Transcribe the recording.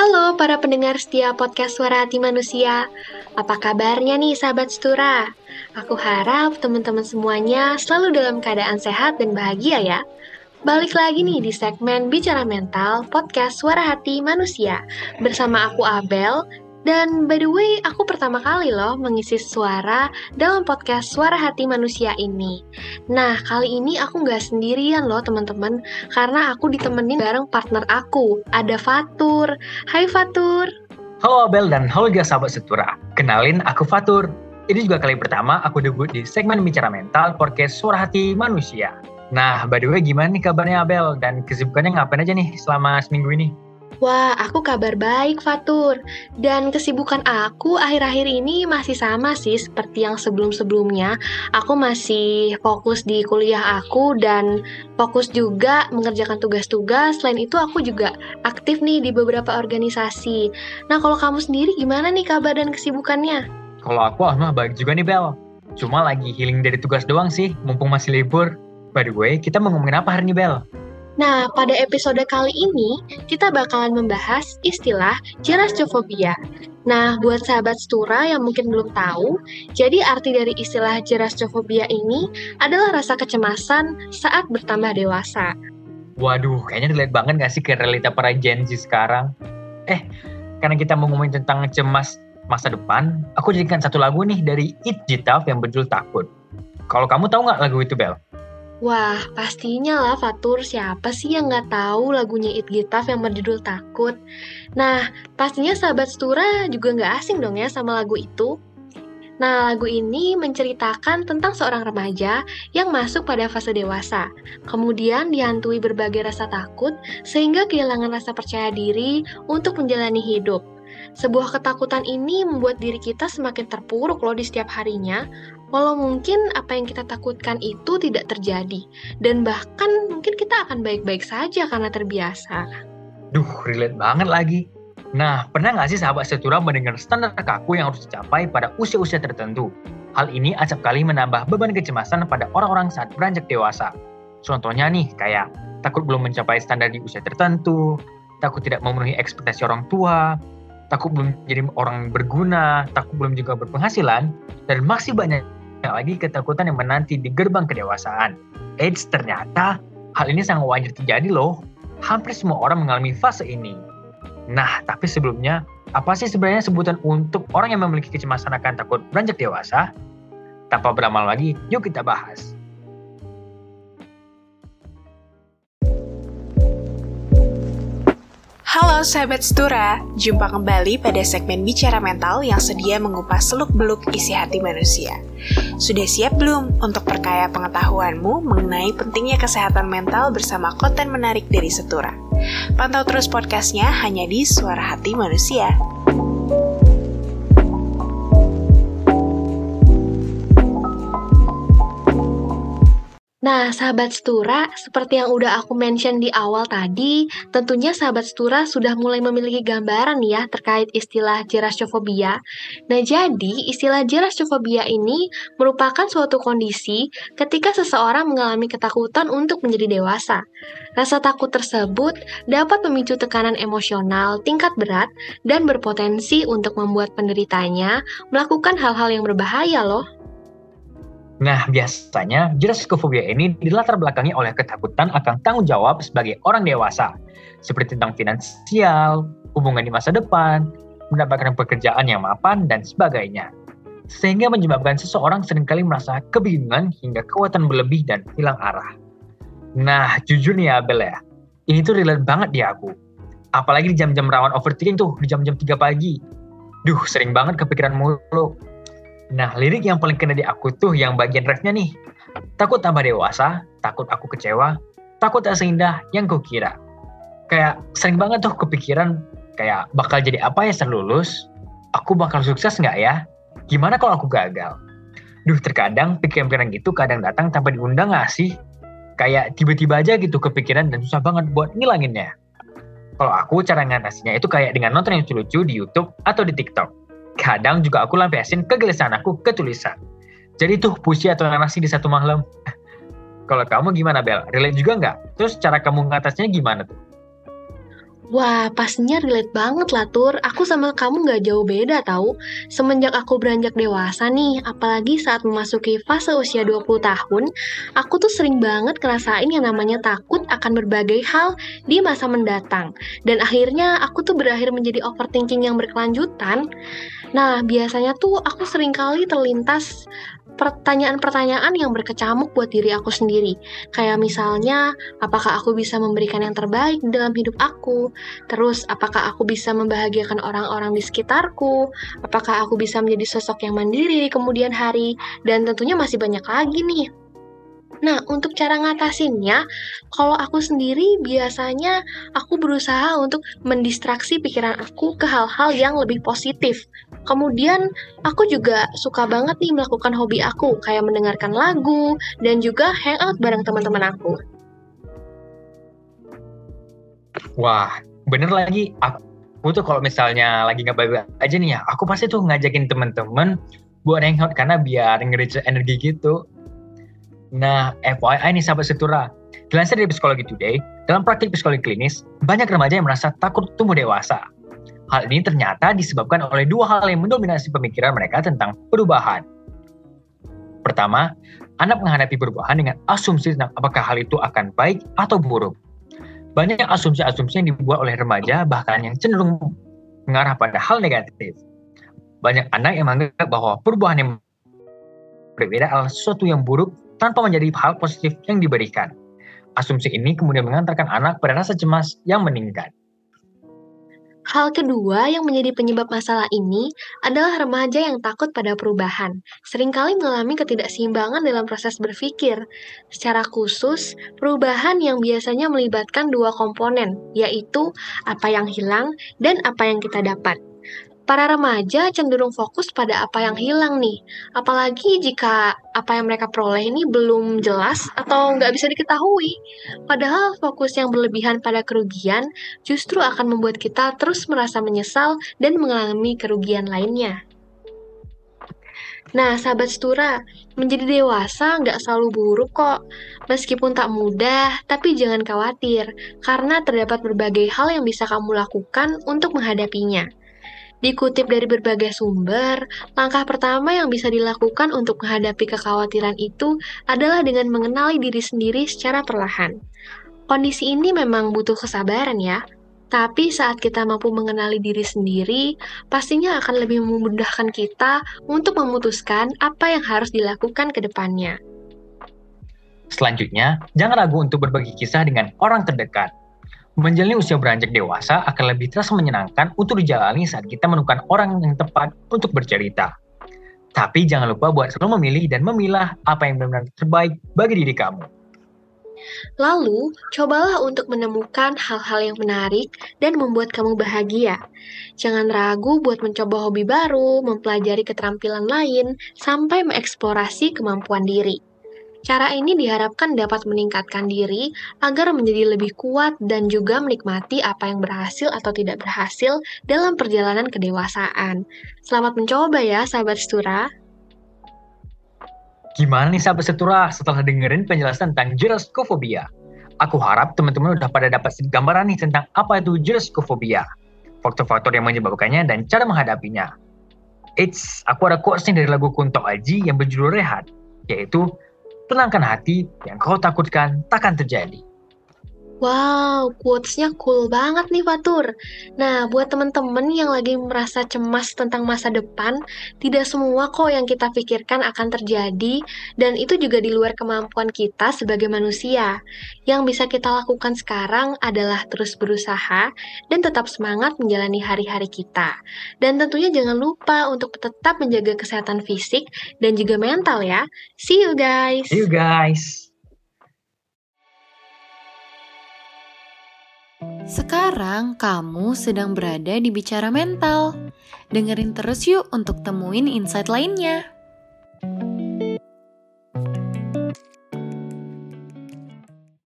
Halo para pendengar setia podcast Suara Hati Manusia. Apa kabarnya nih sahabat Stura? Aku harap teman-teman semuanya selalu dalam keadaan sehat dan bahagia ya. Balik lagi nih di segmen Bicara Mental podcast Suara Hati Manusia bersama aku Abel dan by the way, aku pertama kali loh mengisi suara dalam podcast Suara Hati Manusia ini. Nah, kali ini aku nggak sendirian loh teman-teman, karena aku ditemenin bareng partner aku, ada Fatur. Hai Fatur. Halo Abel dan halo juga sahabat setura. Kenalin, aku Fatur. Ini juga kali pertama aku debut di segmen Bicara Mental podcast Suara Hati Manusia. Nah, by the way gimana nih kabarnya Abel? Dan kesibukannya ngapain aja nih selama seminggu ini? Wah, aku kabar baik, Fatur. Dan kesibukan aku akhir-akhir ini masih sama sih seperti yang sebelum-sebelumnya. Aku masih fokus di kuliah aku dan fokus juga mengerjakan tugas-tugas. Selain itu, aku juga aktif nih di beberapa organisasi. Nah, kalau kamu sendiri gimana nih kabar dan kesibukannya? Kalau aku, mah baik juga nih, Bel. Cuma lagi healing dari tugas doang sih, mumpung masih libur. By the way, kita mau ngomongin apa hari ini, Bel? Nah, pada episode kali ini kita bakalan membahas istilah gerastrophobia. Nah, buat sahabat Stura yang mungkin belum tahu, jadi arti dari istilah gerastrophobia ini adalah rasa kecemasan saat bertambah dewasa. Waduh, kayaknya relate banget gak sih ke realita para Gen Z sekarang? Eh, karena kita mau ngomongin tentang cemas masa depan, aku jadikan satu lagu nih dari It Jitaf yang berjudul Takut. Kalau kamu tahu nggak lagu itu, Bel? Wah, pastinya lah Fatur, siapa sih yang nggak tahu lagunya It Gitaf yang berjudul Takut? Nah, pastinya sahabat Stura juga nggak asing dong ya sama lagu itu. Nah, lagu ini menceritakan tentang seorang remaja yang masuk pada fase dewasa, kemudian dihantui berbagai rasa takut sehingga kehilangan rasa percaya diri untuk menjalani hidup. Sebuah ketakutan ini membuat diri kita semakin terpuruk loh di setiap harinya, walau mungkin apa yang kita takutkan itu tidak terjadi, dan bahkan mungkin kita akan baik-baik saja karena terbiasa. Duh, relate banget lagi. Nah, pernah nggak sih sahabat setura mendengar standar kaku yang harus dicapai pada usia-usia tertentu? Hal ini acap kali menambah beban kecemasan pada orang-orang saat beranjak dewasa. Contohnya nih, kayak takut belum mencapai standar di usia tertentu, takut tidak memenuhi ekspektasi orang tua, takut belum jadi orang berguna, takut belum juga berpenghasilan, dan masih banyak lagi ketakutan yang menanti di gerbang kedewasaan. Eits, ternyata hal ini sangat wajar terjadi loh. Hampir semua orang mengalami fase ini. Nah, tapi sebelumnya, apa sih sebenarnya sebutan untuk orang yang memiliki kecemasan akan takut beranjak dewasa? Tanpa berlama lagi, yuk kita bahas. Halo sahabat Stura, jumpa kembali pada segmen Bicara Mental yang sedia mengupas seluk-beluk isi hati manusia. Sudah siap belum untuk perkaya pengetahuanmu mengenai pentingnya kesehatan mental bersama konten menarik dari Setura? Pantau terus podcastnya hanya di Suara Hati Manusia. Nah, sahabat Stura, seperti yang udah aku mention di awal tadi, tentunya sahabat Stura sudah mulai memiliki gambaran ya terkait istilah gerastrophobia. Nah, jadi istilah gerastrophobia ini merupakan suatu kondisi ketika seseorang mengalami ketakutan untuk menjadi dewasa. Rasa takut tersebut dapat memicu tekanan emosional tingkat berat dan berpotensi untuk membuat penderitanya melakukan hal-hal yang berbahaya loh. Nah, biasanya gerastrophobia ini dilatar belakangi oleh ketakutan akan tanggung jawab sebagai orang dewasa, seperti tentang finansial, hubungan di masa depan, mendapatkan pekerjaan yang mapan, dan sebagainya. Sehingga menyebabkan seseorang sering kali merasa kebingungan hingga kekuatan berlebih dan hilang arah. Nah, jujur nih Abel ya, ini tuh relate banget di aku. Apalagi di jam-jam rawan overthinking tuh, di jam-jam 3 pagi. Duh, sering banget kepikiran mulu Nah, lirik yang paling kena di aku tuh yang bagian refnya nih. Takut tambah dewasa, takut aku kecewa, takut tak seindah yang kukira. Kayak sering banget tuh kepikiran kayak bakal jadi apa ya setelah lulus? Aku bakal sukses nggak ya? Gimana kalau aku gagal? Duh, terkadang pikiran-pikiran gitu kadang datang tanpa diundang nggak sih? Kayak tiba-tiba aja gitu kepikiran dan susah banget buat ngilanginnya. Kalau aku cara ngatasinya itu kayak dengan nonton yang lucu-lucu di YouTube atau di TikTok kadang juga aku lampiasin kegelisahan aku ke tulisan. Jadi tuh puisi atau narasi di satu malam. Kalau kamu gimana Bel? Relate juga nggak? Terus cara kamu ngatasinya gimana tuh? Wah, pastinya relate banget lah, Tur. Aku sama kamu nggak jauh beda tahu. Semenjak aku beranjak dewasa nih, apalagi saat memasuki fase usia 20 tahun, aku tuh sering banget ngerasain yang namanya takut akan berbagai hal di masa mendatang. Dan akhirnya aku tuh berakhir menjadi overthinking yang berkelanjutan. Nah, biasanya tuh aku sering kali terlintas pertanyaan-pertanyaan yang berkecamuk buat diri aku sendiri. Kayak misalnya, apakah aku bisa memberikan yang terbaik dalam hidup aku? Terus, apakah aku bisa membahagiakan orang-orang di sekitarku? Apakah aku bisa menjadi sosok yang mandiri di kemudian hari? Dan tentunya masih banyak lagi nih. Nah, untuk cara ngatasinnya, kalau aku sendiri biasanya aku berusaha untuk mendistraksi pikiran aku ke hal-hal yang lebih positif. Kemudian, aku juga suka banget nih melakukan hobi aku, kayak mendengarkan lagu dan juga hangout bareng teman-teman aku. Wah, bener lagi. Aku tuh kalau misalnya lagi nggak baik aja nih ya, aku pasti tuh ngajakin teman-teman buat hangout karena biar nge energi gitu. Nah, FYI nih sahabat setura, dilansir dari Psikologi Today, dalam praktik psikologi klinis, banyak remaja yang merasa takut tumbuh dewasa. Hal ini ternyata disebabkan oleh dua hal yang mendominasi pemikiran mereka tentang perubahan. Pertama, anak menghadapi perubahan dengan asumsi tentang apakah hal itu akan baik atau buruk. Banyak asumsi-asumsi yang dibuat oleh remaja bahkan yang cenderung mengarah pada hal negatif. Banyak anak yang menganggap bahwa perubahan yang berbeda adalah sesuatu yang buruk tanpa menjadi hal positif yang diberikan. Asumsi ini kemudian mengantarkan anak pada rasa cemas yang meningkat. Hal kedua yang menjadi penyebab masalah ini adalah remaja yang takut pada perubahan. Seringkali mengalami ketidakseimbangan dalam proses berpikir. Secara khusus, perubahan yang biasanya melibatkan dua komponen, yaitu apa yang hilang dan apa yang kita dapat para remaja cenderung fokus pada apa yang hilang nih. Apalagi jika apa yang mereka peroleh ini belum jelas atau nggak bisa diketahui. Padahal fokus yang berlebihan pada kerugian justru akan membuat kita terus merasa menyesal dan mengalami kerugian lainnya. Nah, sahabat setura, menjadi dewasa nggak selalu buruk kok. Meskipun tak mudah, tapi jangan khawatir, karena terdapat berbagai hal yang bisa kamu lakukan untuk menghadapinya. Dikutip dari berbagai sumber, langkah pertama yang bisa dilakukan untuk menghadapi kekhawatiran itu adalah dengan mengenali diri sendiri secara perlahan. Kondisi ini memang butuh kesabaran ya, tapi saat kita mampu mengenali diri sendiri, pastinya akan lebih memudahkan kita untuk memutuskan apa yang harus dilakukan ke depannya. Selanjutnya, jangan ragu untuk berbagi kisah dengan orang terdekat. Menjalani usia beranjak dewasa akan lebih terasa menyenangkan untuk dijalani saat kita menemukan orang yang tepat untuk bercerita. Tapi jangan lupa buat selalu memilih dan memilah apa yang benar-benar terbaik bagi diri kamu. Lalu, cobalah untuk menemukan hal-hal yang menarik dan membuat kamu bahagia. Jangan ragu buat mencoba hobi baru, mempelajari keterampilan lain, sampai mengeksplorasi kemampuan diri. Cara ini diharapkan dapat meningkatkan diri agar menjadi lebih kuat dan juga menikmati apa yang berhasil atau tidak berhasil dalam perjalanan kedewasaan. Selamat mencoba ya, sahabat Setura. Gimana nih sahabat Setura setelah dengerin penjelasan tentang geroskofobia? Aku harap teman-teman udah pada dapat gambaran nih tentang apa itu geroskofobia, faktor-faktor yang menyebabkannya dan cara menghadapinya. Eits, aku ada quotes nih dari lagu Kunto Aji yang berjudul Rehat, yaitu tenangkan hati, yang kau takutkan takkan terjadi. Wow, quotes-nya cool banget nih Fatur. Nah, buat teman-teman yang lagi merasa cemas tentang masa depan, tidak semua kok yang kita pikirkan akan terjadi, dan itu juga di luar kemampuan kita sebagai manusia. Yang bisa kita lakukan sekarang adalah terus berusaha dan tetap semangat menjalani hari-hari kita. Dan tentunya jangan lupa untuk tetap menjaga kesehatan fisik dan juga mental ya. See you guys! See you guys! Sekarang kamu sedang berada di bicara mental. Dengerin terus yuk untuk temuin insight lainnya.